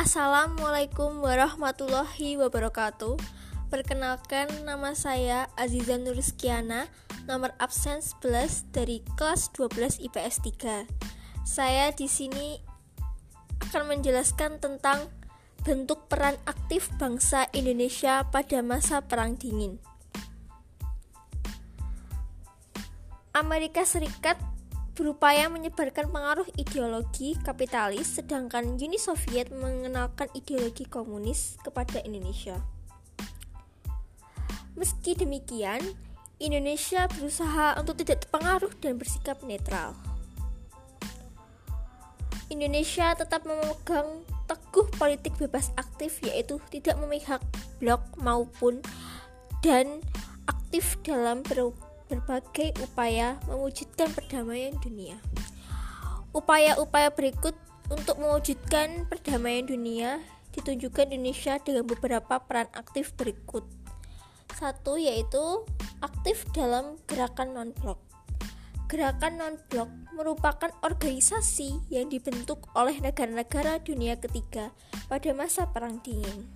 Assalamualaikum warahmatullahi wabarakatuh. Perkenalkan nama saya Aziza Nuriskiana Nomor absen 11 dari kelas 12 IPS 3 Saya di sini akan menjelaskan tentang bentuk peran aktif bangsa Indonesia pada masa Perang Dingin. Amerika Serikat berupaya menyebarkan pengaruh ideologi kapitalis, sedangkan Uni Soviet mengenalkan ideologi komunis kepada Indonesia. Meski demikian, Indonesia berusaha untuk tidak terpengaruh dan bersikap netral. Indonesia tetap memegang teguh politik bebas aktif yaitu tidak memihak blok maupun dan aktif dalam berbagai upaya mewujudkan perdamaian dunia. Upaya-upaya berikut untuk mewujudkan perdamaian dunia ditunjukkan Indonesia dengan beberapa peran aktif berikut. Satu yaitu aktif dalam gerakan non-blok. Gerakan non-blok merupakan organisasi yang dibentuk oleh negara-negara dunia ketiga pada masa Perang Dingin.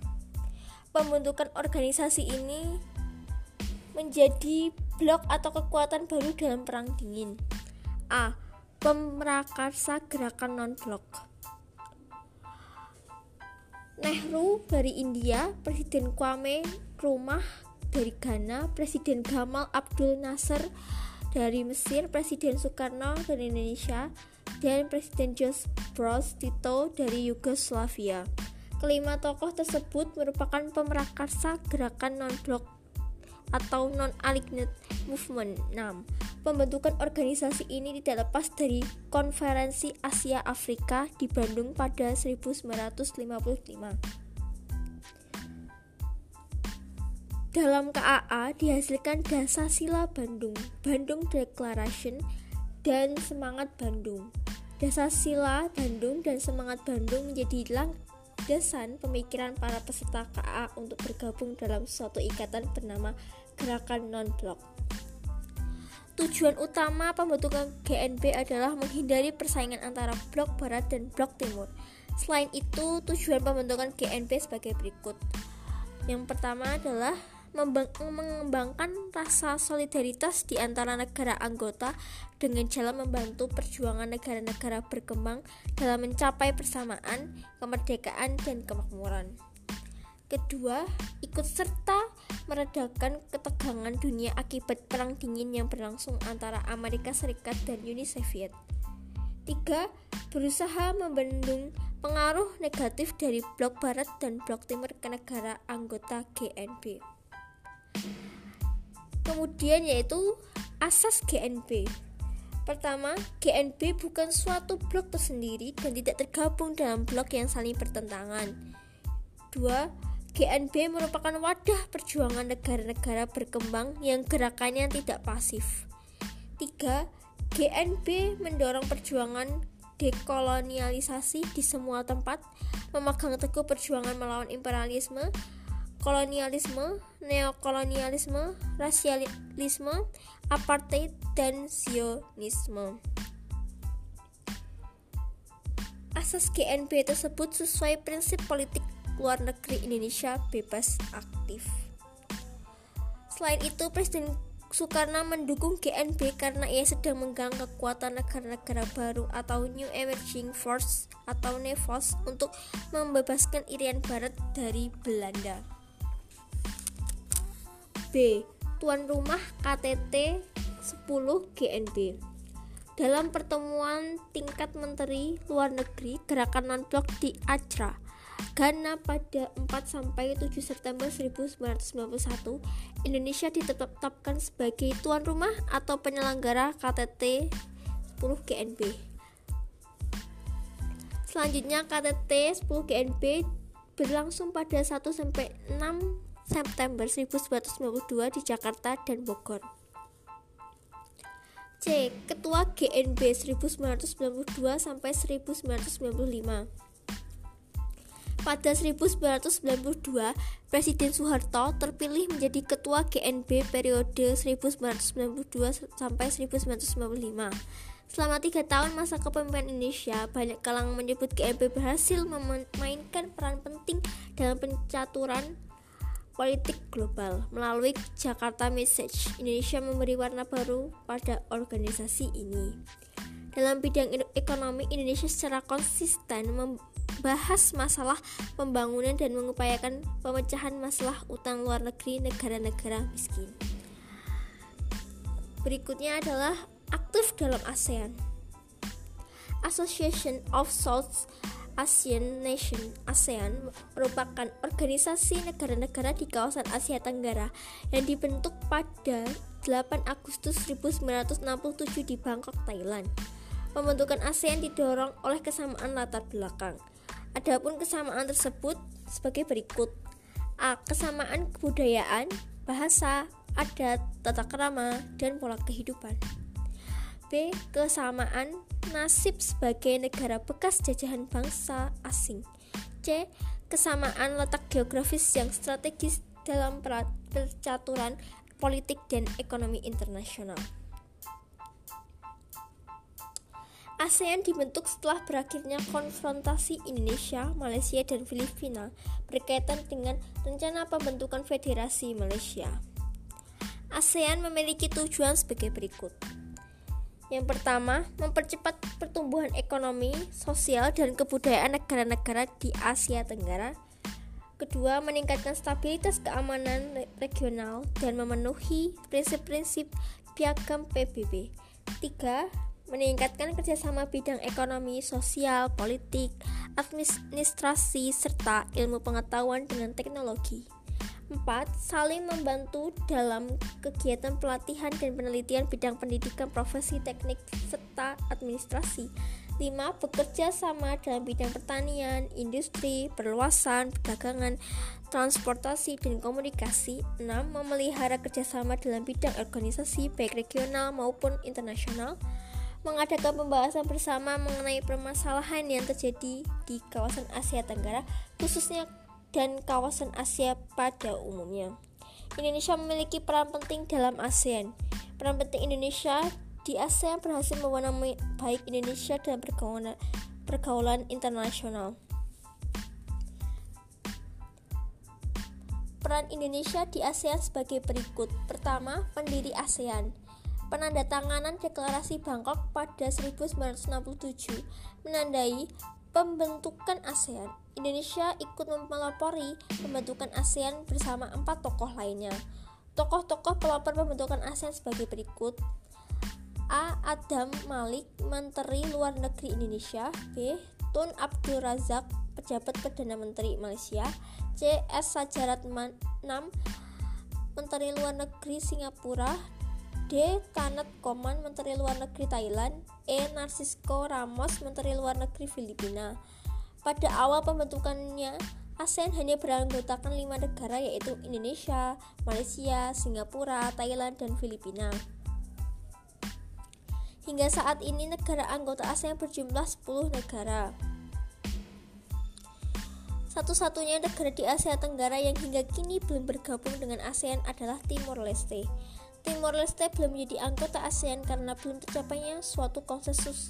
Pembentukan organisasi ini menjadi blok atau kekuatan baru dalam perang dingin. A. Pemrakarsa gerakan non-blok. Nehru dari India, Presiden Kwame Nkrumah dari Ghana, Presiden Gamal Abdul Nasser dari Mesir, Presiden Soekarno dari Indonesia, dan Presiden George Bros Tito dari Yugoslavia. Kelima tokoh tersebut merupakan pemrakarsa gerakan non-blok atau non-aligned movement 6. Pembentukan organisasi ini tidak lepas dari Konferensi Asia Afrika di Bandung pada 1955. Dalam KAA dihasilkan dasar sila Bandung, Bandung Declaration, dan Semangat Bandung. Dasar sila Bandung dan Semangat Bandung menjadi landasan pemikiran para peserta KA untuk bergabung dalam suatu ikatan bernama Gerakan Non-Blok. Tujuan utama pembentukan GNB adalah menghindari persaingan antara blok barat dan blok timur. Selain itu, tujuan pembentukan GNB sebagai berikut. Yang pertama adalah mengembangkan rasa solidaritas di antara negara anggota dengan jalan membantu perjuangan negara-negara berkembang dalam mencapai persamaan, kemerdekaan, dan kemakmuran. Kedua, ikut serta meredakan ketegangan dunia akibat perang dingin yang berlangsung antara Amerika Serikat dan Uni Soviet. Tiga, berusaha membendung pengaruh negatif dari blok barat dan blok timur ke negara anggota GNB. Kemudian yaitu asas GNB. Pertama, GNB bukan suatu blok tersendiri dan tidak tergabung dalam blok yang saling bertentangan. Dua, GNB merupakan wadah perjuangan negara-negara berkembang yang gerakannya tidak pasif. Tiga, GNB mendorong perjuangan dekolonialisasi di semua tempat, memegang teguh perjuangan melawan imperialisme, kolonialisme, neokolonialisme, rasialisme, apartheid, dan zionisme. Asas GNB tersebut sesuai prinsip politik luar negeri Indonesia bebas aktif. Selain itu, Presiden Soekarno mendukung GNB karena ia sedang menggang kekuatan negara-negara baru atau New Emerging Force atau NEVOS untuk membebaskan Irian Barat dari Belanda. B. Tuan rumah KTT 10 GNB dalam pertemuan tingkat menteri luar negeri gerakan non-blok di Accra, Ghana pada 4 sampai 7 September 1991, Indonesia ditetapkan sebagai tuan rumah atau penyelenggara KTT 10 GNB. Selanjutnya KTT 10 GNB berlangsung pada 1 sampai 6 September 1992 di Jakarta dan Bogor. C. Ketua GNB 1992 sampai 1995. Pada 1992, Presiden Soeharto terpilih menjadi Ketua GNB periode 1992 sampai 1995. Selama tiga tahun masa kepemimpinan Indonesia, banyak kalangan menyebut GMP berhasil memainkan peran penting dalam pencaturan politik global. Melalui Jakarta Message, Indonesia memberi warna baru pada organisasi ini. Dalam bidang ekonomi, Indonesia secara konsisten membahas masalah pembangunan dan mengupayakan pemecahan masalah utang luar negeri negara-negara miskin. Berikutnya adalah aktif dalam ASEAN. Association of South Asian Nation ASEAN merupakan organisasi negara-negara di kawasan Asia Tenggara yang dibentuk pada 8 Agustus 1967 di Bangkok, Thailand. Pembentukan ASEAN didorong oleh kesamaan latar belakang. Adapun kesamaan tersebut sebagai berikut: A. Kesamaan kebudayaan, bahasa, adat, tata krama, dan pola kehidupan. B. Kesamaan nasib sebagai negara bekas jajahan bangsa asing. C. Kesamaan letak geografis yang strategis dalam percaturan politik dan ekonomi internasional. ASEAN dibentuk setelah berakhirnya konfrontasi Indonesia, Malaysia, dan Filipina berkaitan dengan rencana pembentukan Federasi Malaysia. ASEAN memiliki tujuan sebagai berikut. Yang pertama, mempercepat pertumbuhan ekonomi, sosial, dan kebudayaan negara-negara di Asia Tenggara. Kedua, meningkatkan stabilitas keamanan regional dan memenuhi prinsip-prinsip piagam PBB. Tiga, meningkatkan kerjasama bidang ekonomi, sosial, politik, administrasi, serta ilmu pengetahuan dengan teknologi. 4. Saling membantu dalam kegiatan pelatihan dan penelitian bidang pendidikan profesi teknik serta administrasi 5. Bekerja sama dalam bidang pertanian, industri, perluasan, perdagangan, transportasi, dan komunikasi 6. Memelihara kerjasama dalam bidang organisasi baik regional maupun internasional mengadakan pembahasan bersama mengenai permasalahan yang terjadi di kawasan Asia Tenggara, khususnya dan kawasan Asia pada umumnya. Indonesia memiliki peran penting dalam ASEAN. Peran penting Indonesia di ASEAN berhasil membawa baik Indonesia dalam pergaulan, pergaulan internasional. Peran Indonesia di ASEAN sebagai berikut. Pertama, pendiri ASEAN. Penandatanganan Deklarasi Bangkok pada 1967 menandai pembentukan ASEAN, Indonesia ikut melopori pembentukan ASEAN bersama empat tokoh lainnya. Tokoh-tokoh pelopor pembentukan ASEAN sebagai berikut. A. Adam Malik, Menteri Luar Negeri Indonesia. B. Tun Abdul Razak, Pejabat Perdana Menteri Malaysia. C. S. Sajarat Nam, Menteri Luar Negeri Singapura. D. Tanet Koman, Menteri Luar Negeri Thailand. E. Narcisco Ramos, Menteri Luar Negeri Filipina. Pada awal pembentukannya, ASEAN hanya beranggotakan lima negara yaitu Indonesia, Malaysia, Singapura, Thailand, dan Filipina. Hingga saat ini negara anggota ASEAN berjumlah 10 negara. Satu-satunya negara di Asia Tenggara yang hingga kini belum bergabung dengan ASEAN adalah Timor Leste. Timor Leste belum menjadi anggota ASEAN karena belum tercapainya suatu konsensus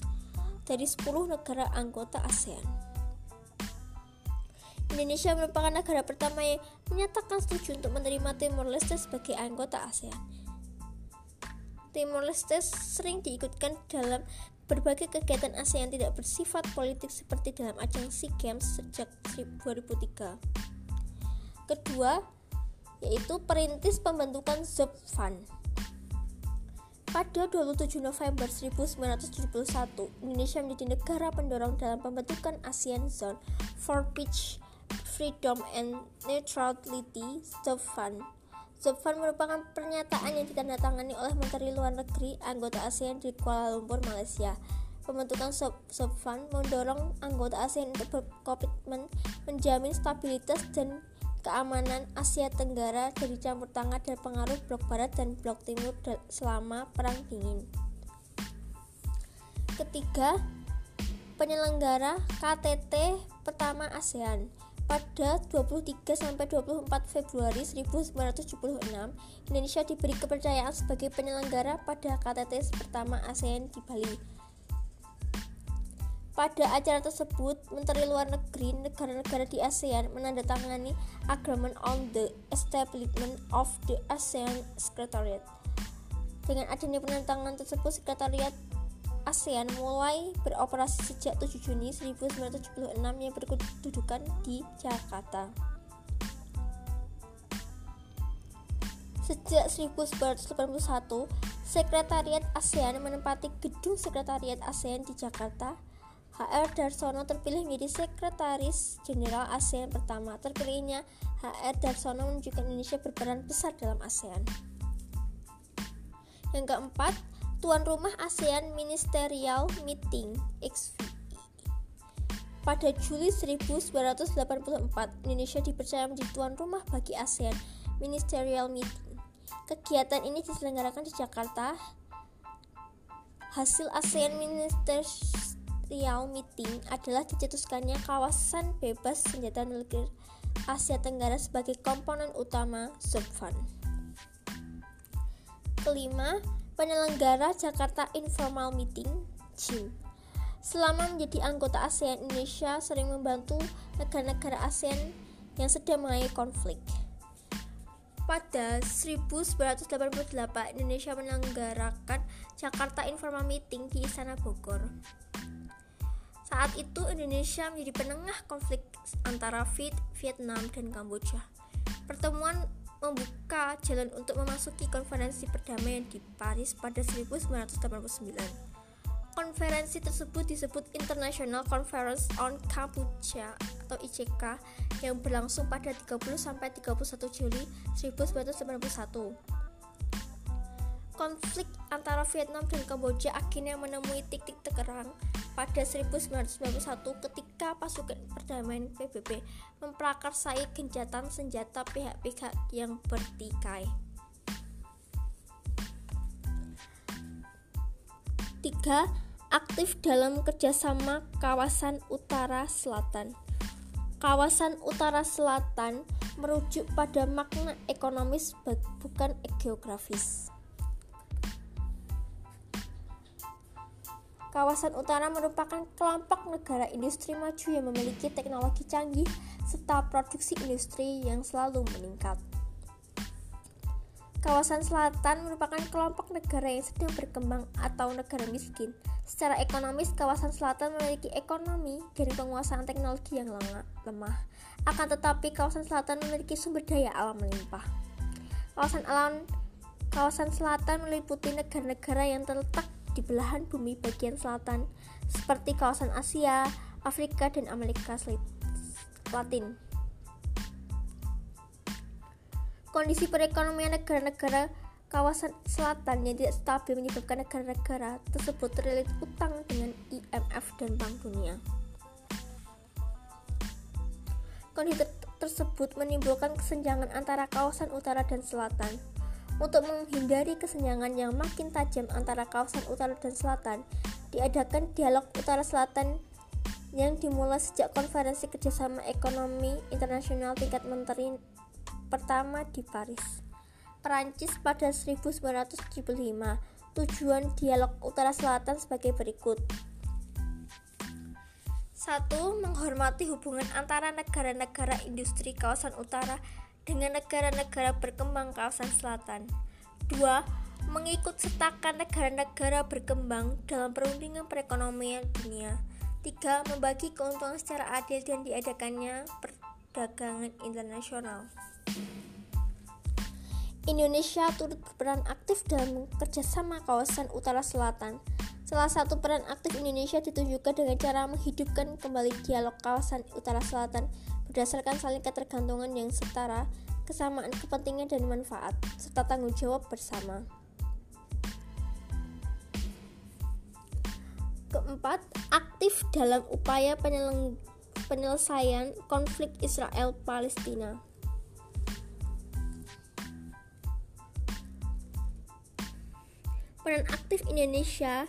dari 10 negara anggota ASEAN. Indonesia merupakan negara pertama yang menyatakan setuju untuk menerima Timor Leste sebagai anggota ASEAN. Timor Leste sering diikutkan dalam berbagai kegiatan ASEAN tidak bersifat politik seperti dalam ajang SEA Games sejak 2003. Kedua, yaitu perintis pembentukan ZOP Fund. Pada 27 November 1971, Indonesia menjadi negara pendorong dalam pembentukan ASEAN Zone for Peace, Freedom and Neutrality (ZOFAN). ZOFAN merupakan pernyataan yang ditandatangani oleh Menteri Luar Negeri anggota ASEAN di Kuala Lumpur, Malaysia. Pembentukan ZOFAN mendorong anggota ASEAN untuk berkomitmen menjamin stabilitas dan keamanan Asia Tenggara dari campur tangan dan pengaruh blok barat dan blok timur selama perang dingin. Ketiga, penyelenggara KTT pertama ASEAN pada 23 sampai 24 Februari 1976, Indonesia diberi kepercayaan sebagai penyelenggara pada KTT pertama ASEAN di Bali. Pada acara tersebut, Menteri Luar Negeri negara-negara di ASEAN menandatangani Agreement on the Establishment of the ASEAN Secretariat. Dengan adanya penandatangan tersebut, Sekretariat ASEAN mulai beroperasi sejak 7 Juni 1976 yang berkedudukan di Jakarta. Sejak 1981, Sekretariat ASEAN menempati gedung Sekretariat ASEAN di Jakarta HR Darsono terpilih menjadi Sekretaris Jenderal ASEAN pertama. Terpilihnya HR Darsono menunjukkan Indonesia berperan besar dalam ASEAN. Yang keempat, tuan rumah ASEAN Ministerial Meeting XVI. Pada Juli 1984, Indonesia dipercaya menjadi tuan rumah bagi ASEAN Ministerial Meeting. Kegiatan ini diselenggarakan di Jakarta. Hasil ASEAN Ministerial Riau Meeting adalah dicetuskannya kawasan bebas senjata nuklir Asia Tenggara sebagai komponen utama Subfund. Kelima, penyelenggara Jakarta Informal Meeting JIM. Selama menjadi anggota ASEAN, Indonesia sering membantu negara-negara ASEAN yang sedang mengalami konflik. Pada 1988, Indonesia menyelenggarakan Jakarta Informal Meeting di Istana Bogor. Saat itu Indonesia menjadi penengah konflik antara Vietnam dan Kamboja. Pertemuan membuka jalan untuk memasuki konferensi perdamaian di Paris pada 1989. Konferensi tersebut disebut International Conference on Kamboja atau ICK yang berlangsung pada 30 sampai 31 Juli 1991. Konflik antara Vietnam dan Kamboja akhirnya menemui titik terang pada 1991 ketika pasukan perdamaian PBB memprakarsai gencatan senjata pihak-pihak yang bertikai. Tiga, aktif dalam kerjasama kawasan utara selatan. Kawasan utara selatan merujuk pada makna ekonomis bukan geografis. Kawasan utara merupakan kelompok negara industri maju yang memiliki teknologi canggih serta produksi industri yang selalu meningkat. Kawasan selatan merupakan kelompok negara yang sedang berkembang atau negara miskin. Secara ekonomis, kawasan selatan memiliki ekonomi dan penguasaan teknologi yang lemah. Akan tetapi, kawasan selatan memiliki sumber daya alam melimpah. Kawasan alam kawasan selatan meliputi negara-negara yang terletak di belahan bumi bagian selatan seperti kawasan Asia, Afrika, dan Amerika Latin. Kondisi perekonomian negara-negara kawasan selatan yang tidak stabil menyebabkan negara-negara tersebut terlilit utang dengan IMF dan Bank Dunia. Kondisi tersebut menimbulkan kesenjangan antara kawasan utara dan selatan. Untuk menghindari kesenjangan yang makin tajam antara kawasan utara dan selatan, diadakan dialog utara-selatan yang dimulai sejak konferensi kerjasama ekonomi internasional tingkat menteri pertama di Paris, Perancis pada 1975. Tujuan dialog utara-selatan sebagai berikut. 1. Menghormati hubungan antara negara-negara industri kawasan utara dengan negara-negara berkembang kawasan selatan. 2. Mengikut sertakan negara-negara berkembang dalam perundingan perekonomian dunia. 3. Membagi keuntungan secara adil dan diadakannya perdagangan internasional. Indonesia turut berperan aktif dalam kerjasama kawasan utara selatan. Salah satu peran aktif Indonesia ditunjukkan dengan cara menghidupkan kembali dialog kawasan utara selatan berdasarkan saling ketergantungan yang setara, kesamaan kepentingan dan manfaat, serta tanggung jawab bersama. Keempat, aktif dalam upaya penyelesaian konflik Israel-Palestina. Peran aktif Indonesia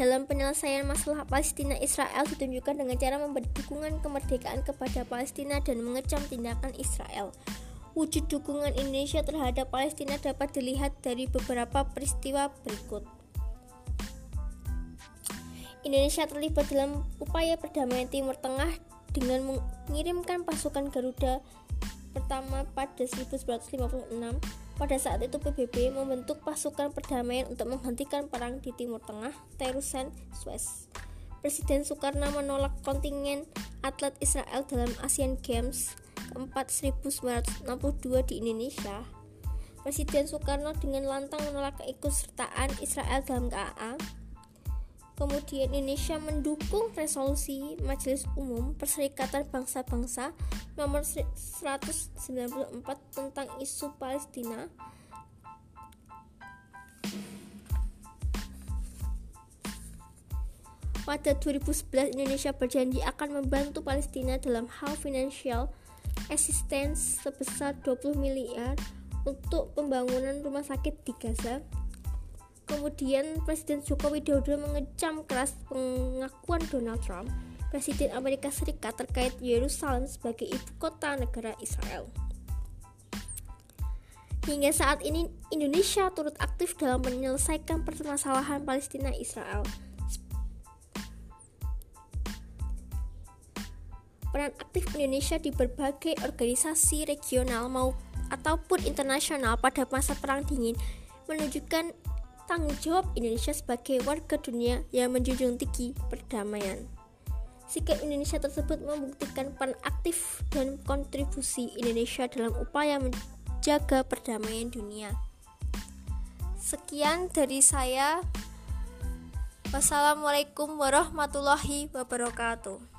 dalam penyelesaian masalah Palestina Israel ditunjukkan dengan cara memberi dukungan kemerdekaan kepada Palestina dan mengecam tindakan Israel. Wujud dukungan Indonesia terhadap Palestina dapat dilihat dari beberapa peristiwa berikut. Indonesia terlibat dalam upaya perdamaian Timur Tengah dengan mengirimkan pasukan Garuda pertama pada 1956. Pada saat itu PBB membentuk pasukan perdamaian untuk menghentikan perang di Timur Tengah, terusan Suez. Presiden Soekarno menolak kontingen atlet Israel dalam Asian Games keempat 1962 di Indonesia. Presiden Soekarno dengan lantang menolak keikutsertaan Israel dalam KAA Kemudian Indonesia mendukung resolusi Majelis Umum Perserikatan Bangsa-Bangsa nomor 194 tentang isu Palestina. Pada 2011 Indonesia berjanji akan membantu Palestina dalam hal financial assistance sebesar 20 miliar untuk pembangunan rumah sakit di Gaza Kemudian Presiden Joko Widodo mengecam keras pengakuan Donald Trump, Presiden Amerika Serikat terkait Yerusalem sebagai ibu kota negara Israel. Hingga saat ini Indonesia turut aktif dalam menyelesaikan permasalahan Palestina Israel. Peran aktif Indonesia di berbagai organisasi regional mau ataupun internasional pada masa perang dingin menunjukkan tanggung jawab Indonesia sebagai warga dunia yang menjunjung tinggi perdamaian. Sikap Indonesia tersebut membuktikan peran aktif dan kontribusi Indonesia dalam upaya menjaga perdamaian dunia. Sekian dari saya. Wassalamualaikum warahmatullahi wabarakatuh.